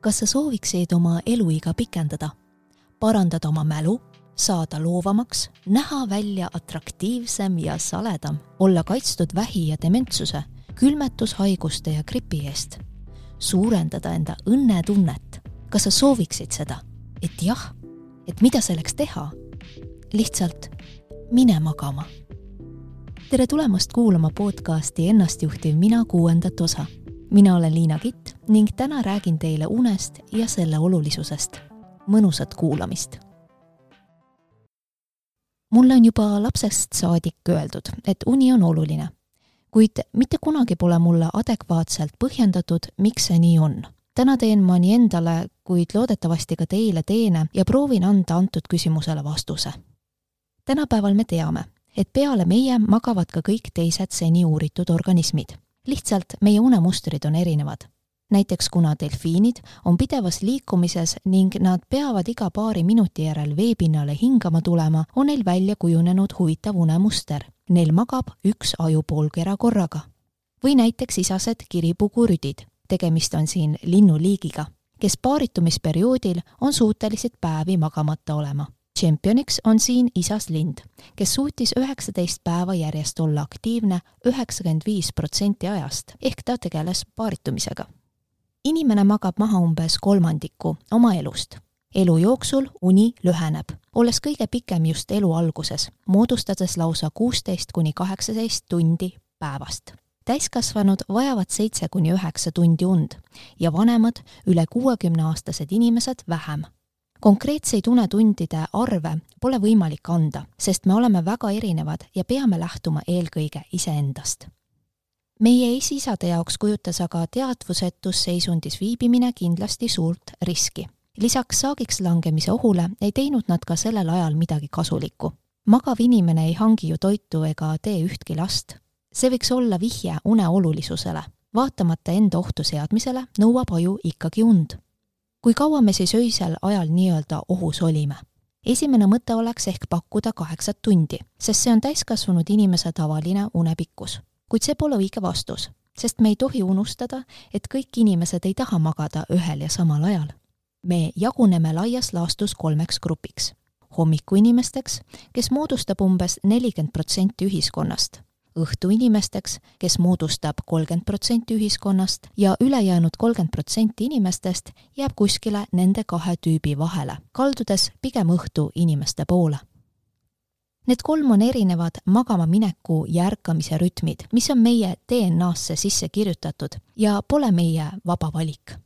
kas sa sooviksid oma eluiga pikendada, parandada oma mälu, saada loovamaks, näha välja atraktiivsem ja saledam, olla kaitstud vähi ja dementsuse, külmetushaiguste ja gripi eest, suurendada enda õnnetunnet. kas sa sooviksid seda? et jah, et mida selleks teha? lihtsalt mine magama. tere tulemast kuulama podcasti Ennastjuhtiv mina kuuendat osa mina olen Liina Kitt ning täna räägin teile unest ja selle olulisusest. mõnusat kuulamist. mulle on juba lapsest saadik öeldud, et uni on oluline, kuid mitte kunagi pole mulle adekvaatselt põhjendatud, miks see nii on. täna teen ma nii endale, kuid loodetavasti ka teile teene ja proovin anda antud küsimusele vastuse. tänapäeval me teame, et peale meie magavad ka kõik teised seni uuritud organismid lihtsalt meie unemustrid on erinevad. Näiteks kuna delfiinid on pidevas liikumises ning nad peavad iga paari minuti järel veepinnale hingama tulema, on neil välja kujunenud huvitav unemuster. Neil magab üks ajupoolkera korraga. või näiteks isased kiripugurüdid, tegemist on siin linnuliigiga, kes paaritumisperioodil on suutelised päevi magamata olema tšempioniks on siin isas lind, kes suutis üheksateist päeva järjest olla aktiivne üheksakümmend viis protsenti ajast, ehk ta tegeles paaritumisega. Inimene magab maha umbes kolmandiku oma elust. elu jooksul uni lüheneb, olles kõige pikem just elu alguses, moodustades lausa kuusteist kuni kaheksateist tundi päevast täiskasvanud vajavad seitse kuni üheksa tundi und ja vanemad, üle kuuekümneaastased inimesed vähem konkreetseid unetundide arve pole võimalik anda, sest me oleme väga erinevad ja peame lähtuma eelkõige iseendast. Meie esiisade jaoks kujutas aga teadvusetus seisundis viibimine kindlasti suurt riski. lisaks saagiks langemise ohule ei teinud nad ka sellel ajal midagi kasulikku. magav inimene ei hangi ju toitu ega tee ühtki last. see võiks olla vihje une olulisusele. vaatamata enda ohtu seadmisele, nõuab aju ikkagi und kui kaua me siis öisel ajal nii-öelda ohus olime? esimene mõte oleks ehk pakkuda kaheksat tundi, sest see on täiskasvanud inimese tavaline unepikkus. Kuid see pole õige vastus, sest me ei tohi unustada, et kõik inimesed ei taha magada ühel ja samal ajal. me jaguneme laias laastus kolmeks grupiks. hommikuinimesteks, kes moodustab umbes nelikümmend protsenti ühiskonnast õhtuinimesteks, kes moodustab kolmkümmend protsenti ühiskonnast ja ülejäänud kolmkümmend protsenti inimestest jääb kuskile nende kahe tüübi vahele, kaldudes pigem õhtu inimeste poole. Need kolm on erinevad magama mineku ja ärkamise rütmid, mis on meie DNA-sse sisse kirjutatud ja pole meie vaba valik.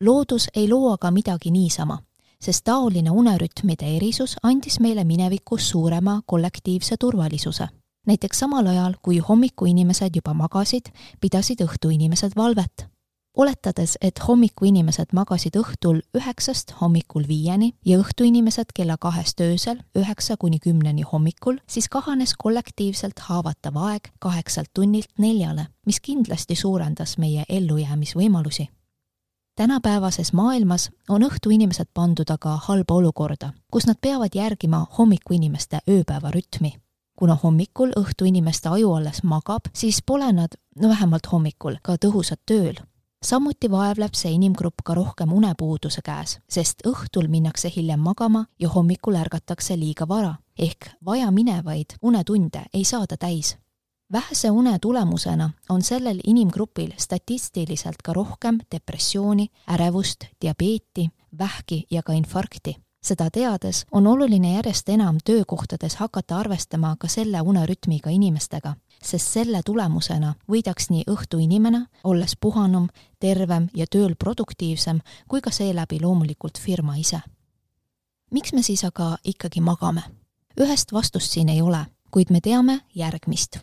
loodus ei loo aga midagi niisama sest taoline unerütmide erisus andis meile minevikus suurema kollektiivse turvalisuse näiteks samal ajal, kui hommikuinimesed juba magasid, pidasid õhtuinimesed valvet. Oletades, et hommikuinimesed magasid õhtul üheksast hommikul viieni ja õhtuinimesed kella kahest öösel üheksa kuni kümneni hommikul, siis kahanes kollektiivselt haavatav aeg kaheksalt tunnilt neljale, mis kindlasti suurendas meie ellujäämisvõimalusi tänapäevases maailmas on õhtuinimesed pandud aga halba olukorda, kus nad peavad järgima hommikuinimeste ööpäevarütmi kuna hommikul õhtu inimeste aju alles magab, siis pole nad, no vähemalt hommikul, ka tõhusad tööl. Samuti vaevleb see inimgrupp ka rohkem unepuuduse käes, sest õhtul minnakse hiljem magama ja hommikul ärgatakse liiga vara, ehk vajaminevaid unetunde ei saada täis. Vähese une tulemusena on sellel inimgrupil statistiliselt ka rohkem depressiooni, ärevust, diabeeti, vähki ja ka infarkti. Seda teades on oluline järjest enam töökohtades hakata arvestama ka selle unerütmiga inimestega, sest selle tulemusena võidaks nii õhtuinimene, olles puhanum, tervem ja tööl produktiivsem, kui ka seeläbi loomulikult firma ise. miks me siis aga ikkagi magame? ühest vastust siin ei ole, kuid me teame järgmist.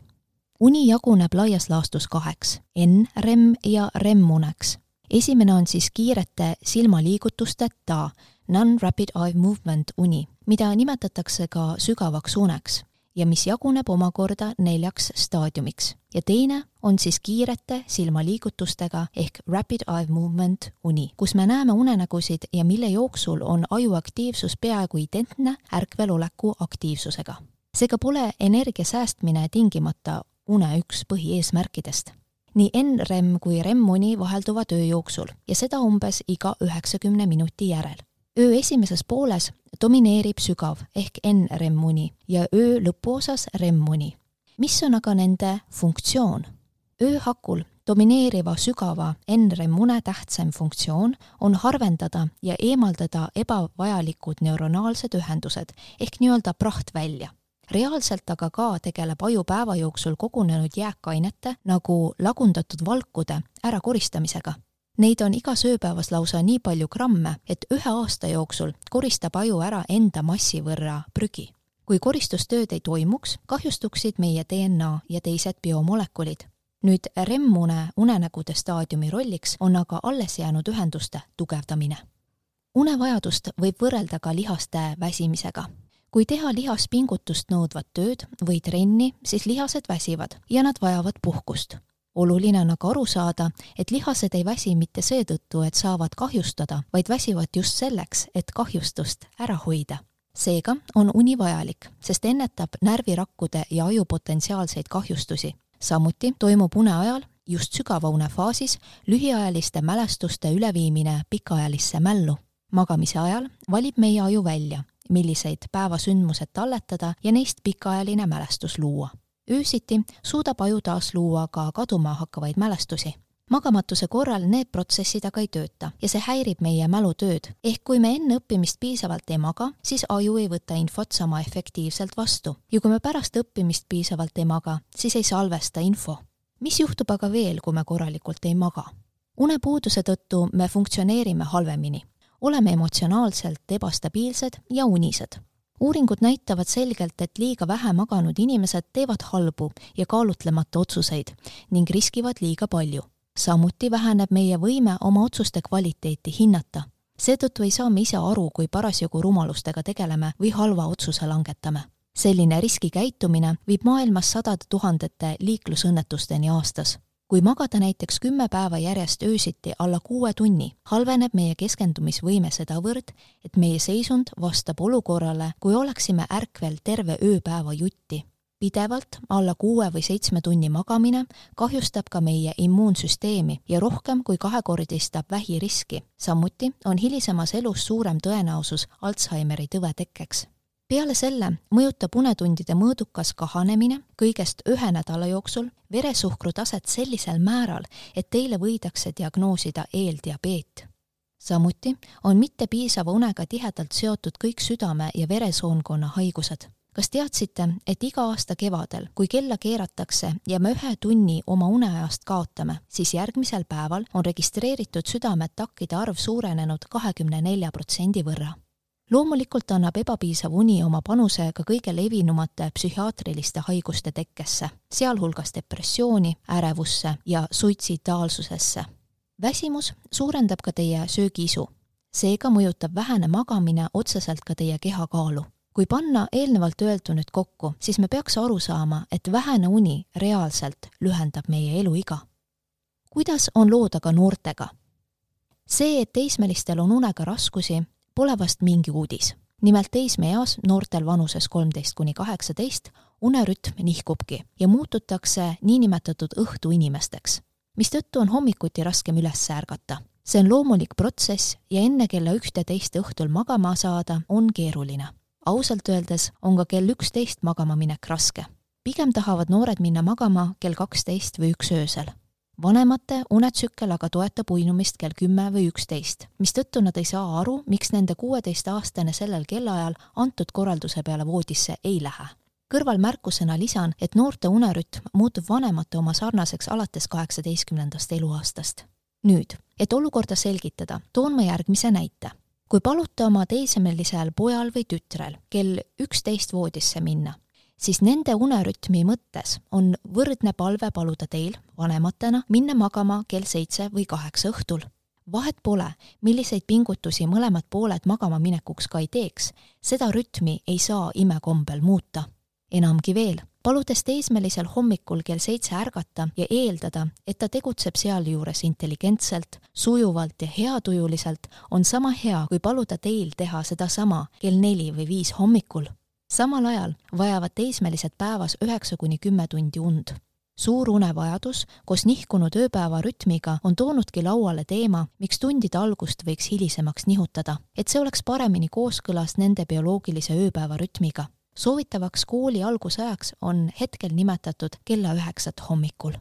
uni jaguneb laias laastus kaheks, N-REM ja REM-uneks. esimene on siis kiirete silmaliigutusteta non-rapid eye movement uni, mida nimetatakse ka sügavaks uneks ja mis jaguneb omakorda neljaks staadiumiks. ja teine on siis kiirete silmaliigutustega ehk rapid eye movement uni, kus me näeme unenägusid ja mille jooksul on aju aktiivsus peaaegu identne ärkveloleku aktiivsusega. seega pole energia säästmine tingimata une üks põhieesmärkidest nii NREM kui REM-uni vahelduvad öö jooksul ja seda umbes iga üheksakümne minuti järel. Öö esimeses pooles domineerib sügav ehk NREM-uni ja öö lõpuosas REM-uni. mis on aga nende funktsioon? öö hakul domineeriva sügava NREM-une tähtsaim funktsioon on harvendada ja eemaldada ebavajalikud neuronaalsed ühendused ehk nii-öelda praht välja reaalselt aga ka tegeleb aju päeva jooksul kogunenud jääkainete nagu lagundatud valkude ärakoristamisega. Neid on igas ööpäevas lausa nii palju gramme, et ühe aasta jooksul koristab aju ära enda massi võrra prügi. kui koristustööd ei toimuks, kahjustuksid meie DNA ja teised biomolekulid. nüüd REM-une unenägude staadiumi rolliks on aga alles jäänud ühenduste tugevdamine unevajadust võib võrrelda ka lihaste väsimisega kui teha lihaspingutust nõudvat tööd või trenni, siis lihased väsivad ja nad vajavad puhkust. Oluline on aga aru saada, et lihased ei väsi mitte seetõttu, et saavad kahjustada, vaid väsivad just selleks, et kahjustust ära hoida. seega on uni vajalik, sest ennetab närvirakkude ja aju potentsiaalseid kahjustusi. samuti toimub une ajal just sügava une faasis lühiajaliste mälestuste üleviimine pikaajalisse mällu. magamise ajal valib meie aju välja milliseid päevasündmused talletada ja neist pikaajaline mälestus luua. Öösiti suudab aju taas luua ka kaduma hakkavaid mälestusi magamatuse korral need protsessid aga ei tööta ja see häirib meie mälutööd, ehk kui me enne õppimist piisavalt ei maga, siis aju ei võta infot sama efektiivselt vastu ja kui me pärast õppimist piisavalt ei maga, siis ei salvesta info. mis juhtub aga veel, kui me korralikult ei maga? unepuuduse tõttu me funktsioneerime halvemini oleme emotsionaalselt ebastabiilsed ja unised. Uuringud näitavad selgelt, et liiga vähe maganud inimesed teevad halbu ja kaalutlemata otsuseid ning riskivad liiga palju. samuti väheneb meie võime oma otsuste kvaliteeti hinnata. seetõttu ei saa me ise aru, kui parasjagu rumalustega tegeleme või halva otsuse langetame selline riskikäitumine viib maailmas sadade tuhandete liiklusõnnetusteni aastas kui magada näiteks kümme päeva järjest öösiti alla kuue tunni, halveneb meie keskendumisvõime sedavõrd, et meie seisund vastab olukorrale, kui oleksime ärkvel terve ööpäeva jutti. pidevalt alla kuue või seitsme tunni magamine kahjustab ka meie immuunsüsteemi ja rohkem kui kahekordistab vähiriski. samuti on hilisemas elus suurem tõenäosus Alžeimeri tõve tekkeks peale selle mõjutab unetundide mõõdukas kahanemine kõigest ühe nädala jooksul veresuhkru taset sellisel määral, et teile võidakse diagnoosida eeldiabeet. samuti on mittepiisava unega tihedalt seotud kõik südame- ja veresoonkonna haigused. kas teadsite, et iga aasta kevadel, kui kella keeratakse ja me ühe tunni oma uneajast kaotame, siis järgmisel päeval on registreeritud südameatakkide arv suurenenud kahekümne nelja protsendi võrra loomulikult annab ebapiisav uni oma panuse ka kõige levinumate psühhiaatriliste haiguste tekkesse, sealhulgas depressiooni, ärevusse ja suitsidaalsusesse. väsimus suurendab ka teie söögiisu. seega mõjutab vähene magamine otseselt ka teie kehakaalu. kui panna eelnevalt öeldu nüüd kokku, siis me peaks aru saama, et vähene uni reaalselt lühendab meie eluiga. kuidas on lood aga noortega? see, et teismelistel on unega raskusi, pole vast mingi uudis. nimelt teismeeas noortel vanuses kolmteist kuni kaheksateist unerütm nihkubki ja muututakse niinimetatud õhtuinimesteks, mistõttu on hommikuti raskem üles ärgata. see on loomulik protsess ja enne kella ühteteist õhtul magama saada on keeruline. ausalt öeldes on ka kell üksteist magama minek raske. pigem tahavad noored minna magama kell kaksteist või üks öösel vanemate unetsükkel aga toetab uinumist kell kümme või üksteist, mistõttu nad ei saa aru, miks nende kuueteistaastane sellel kellaajal antud korralduse peale voodisse ei lähe. kõrvalmärkusena lisan, et noorte unerütm muutub vanemate oma sarnaseks alates kaheksateistkümnendast eluaastast. nüüd, et olukorda selgitada, toon ma järgmise näite kui palute oma teismelisel pojal või tütrel kell üksteist voodisse minna, siis nende unerütmi mõttes on võrdne palve paluda teil vanematena minna magama kell seitse või kaheksa õhtul. vahet pole, milliseid pingutusi mõlemad pooled magama minekuks ka ei teeks, seda rütmi ei saa imekombel muuta. enamgi veel, paludes teismelisel hommikul kell seitse ärgata ja eeldada, et ta tegutseb sealjuures intelligentselt, sujuvalt ja heatujuliselt, on sama hea, kui paluda teil teha sedasama kell neli või viis hommikul samal ajal vajavad teismelised päevas üheksa kuni kümme tundi und. suur unevajadus koos nihkunud ööpäevarütmiga on toonudki lauale teema, miks tundide algust võiks hilisemaks nihutada, et see oleks paremini kooskõlas nende bioloogilise ööpäevarütmiga. soovitavaks kooli algusajaks on hetkel nimetatud kella üheksat hommikul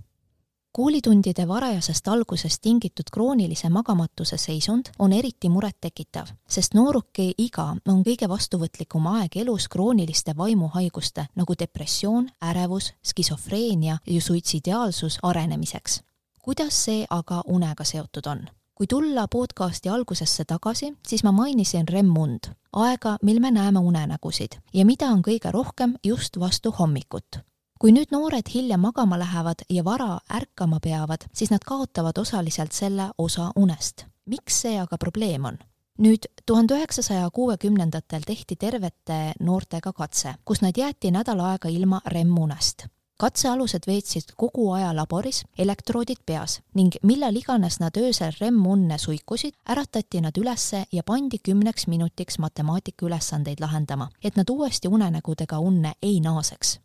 koolitundide varajasest algusest tingitud kroonilise magamatuse seisund on eriti murettekitav, sest nooruki iga on kõige vastuvõtlikum aeg elus krooniliste vaimuhaiguste nagu depressioon, ärevus, skisofreenia ja suitsidiaalsus arenemiseks. kuidas see aga unega seotud on? kui tulla podcasti algusesse tagasi, siis ma mainisin REM-und, aega, mil me näeme unenägusid ja mida on kõige rohkem just vastu hommikut kui nüüd noored hilja magama lähevad ja vara ärkama peavad, siis nad kaotavad osaliselt selle osa unest. miks see aga probleem on? nüüd tuhande üheksasaja kuuekümnendatel tehti tervete noortega katse, kus nad jäeti nädal aega ilma REM-unest. katsealused veetsid kogu aja laboris, elektroodid peas ning millal iganes nad öösel REM-unne suikusid, äratati nad ülesse ja pandi kümneks minutiks matemaatikaülesandeid lahendama, et nad uuesti unenägudega unne ei naaseks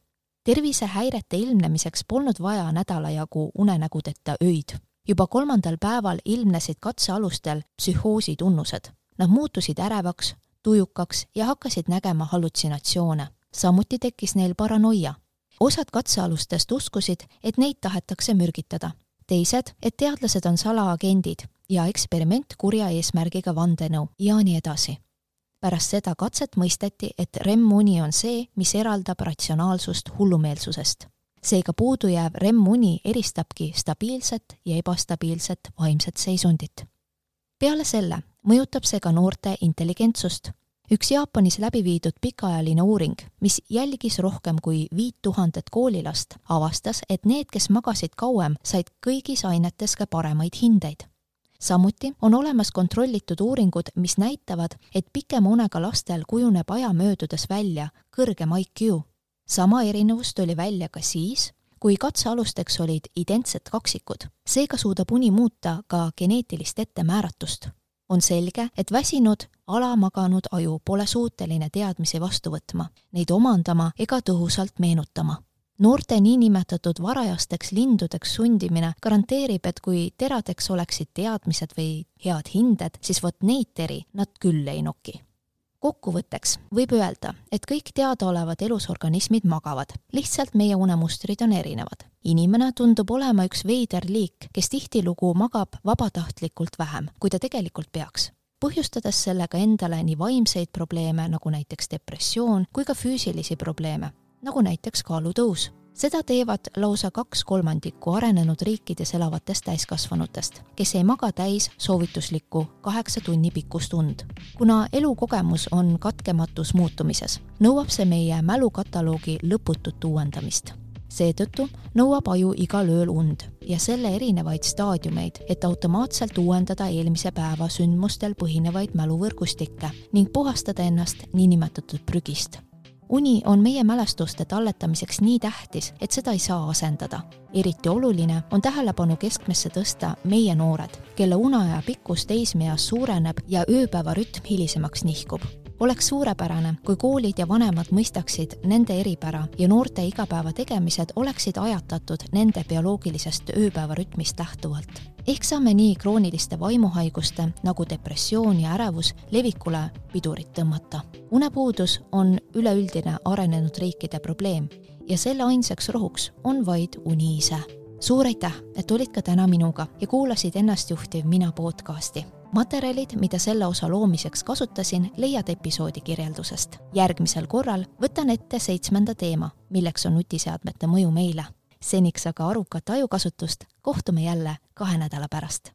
tervisehäirete ilmnemiseks polnud vaja nädala jagu unenägudeta öid. juba kolmandal päeval ilmnesid katsealustel psühhoosi tunnused. Nad muutusid ärevaks, tujukaks ja hakkasid nägema hallutsinatsioone. samuti tekkis neil paranoia. osad katsealustest uskusid, et neid tahetakse mürgitada. teised, et teadlased on salaagendid ja eksperiment kurja eesmärgiga vandenõu ja nii edasi pärast seda katset mõisteti, et REM-uni on see, mis eraldab ratsionaalsust hullumeelsusest. seega puudujääv REM-uni eristabki stabiilset ja ebastabiilset vaimset seisundit. peale selle mõjutab see ka noorte intelligentsust. üks Jaapanis läbi viidud pikaajaline uuring, mis jälgis rohkem kui viit tuhandet koolilast, avastas, et need, kes magasid kauem, said kõigis ainetes ka paremaid hindeid samuti on olemas kontrollitud uuringud, mis näitavad, et pikema unega lastel kujuneb aja möödudes välja kõrgem IQ. sama erinevus tuli välja ka siis, kui katsealusteks olid identsed kaksikud. seega suudab uni muuta ka geneetilist ettemääratust. on selge, et väsinud, alamaganud aju pole suuteline teadmisi vastu võtma, neid omandama ega tõhusalt meenutama noorte niinimetatud varajasteks lindudeks sundimine garanteerib, et kui teradeks oleksid teadmised või head hinded, siis vot neid teri nad küll ei noki. Kokkuvõtteks võib öelda, et kõik teadaolevad elusorganismid magavad, lihtsalt meie unemustrid on erinevad. inimene tundub olema üks veider liik, kes tihtilugu magab vabatahtlikult vähem, kui ta tegelikult peaks. Põhjustades sellega endale nii vaimseid probleeme, nagu näiteks depressioon, kui ka füüsilisi probleeme, nagu näiteks kaalutõus. seda teevad lausa kaks kolmandikku arenenud riikides elavatest täiskasvanutest, kes ei maga täis soovituslikku kaheksa tunni pikkust und. kuna elukogemus on katkematus muutumises, nõuab see meie mälukataloogi lõputut uuendamist seetõttu nõuab aju igal ööl und ja selle erinevaid staadiumeid, et automaatselt uuendada eelmise päeva sündmustel põhinevaid mäluvõrgustikke ning puhastada ennast niinimetatud prügist uni on meie mälestuste talletamiseks nii tähtis, et seda ei saa asendada. eriti oluline on tähelepanu keskmesse tõsta meie noored, kelle uneaja pikkus teismeeas suureneb ja ööpäevarütm hilisemaks nihkub oleks suurepärane, kui koolid ja vanemad mõistaksid nende eripära ja noorte igapäevategemised oleksid ajatatud nende bioloogilisest ööpäevarütmist lähtuvalt ehk saame nii krooniliste vaimuhaiguste nagu depressioon ja ärevus levikule pidurit tõmmata. unepuudus on üleüldine arenenud riikide probleem ja selle ainsaks rohuks on vaid uni ise. suur aitäh, et olid ka täna minuga ja kuulasid Ennastjuhtiv mina podcasti. Materjalid, mida selle osa loomiseks kasutasin, leiad episoodi kirjeldusest. järgmisel korral võtan ette seitsmenda teema, milleks on nutiseadmete mõju meile seniks aga arukat ajukasutust kohtume jälle kahe nädala pärast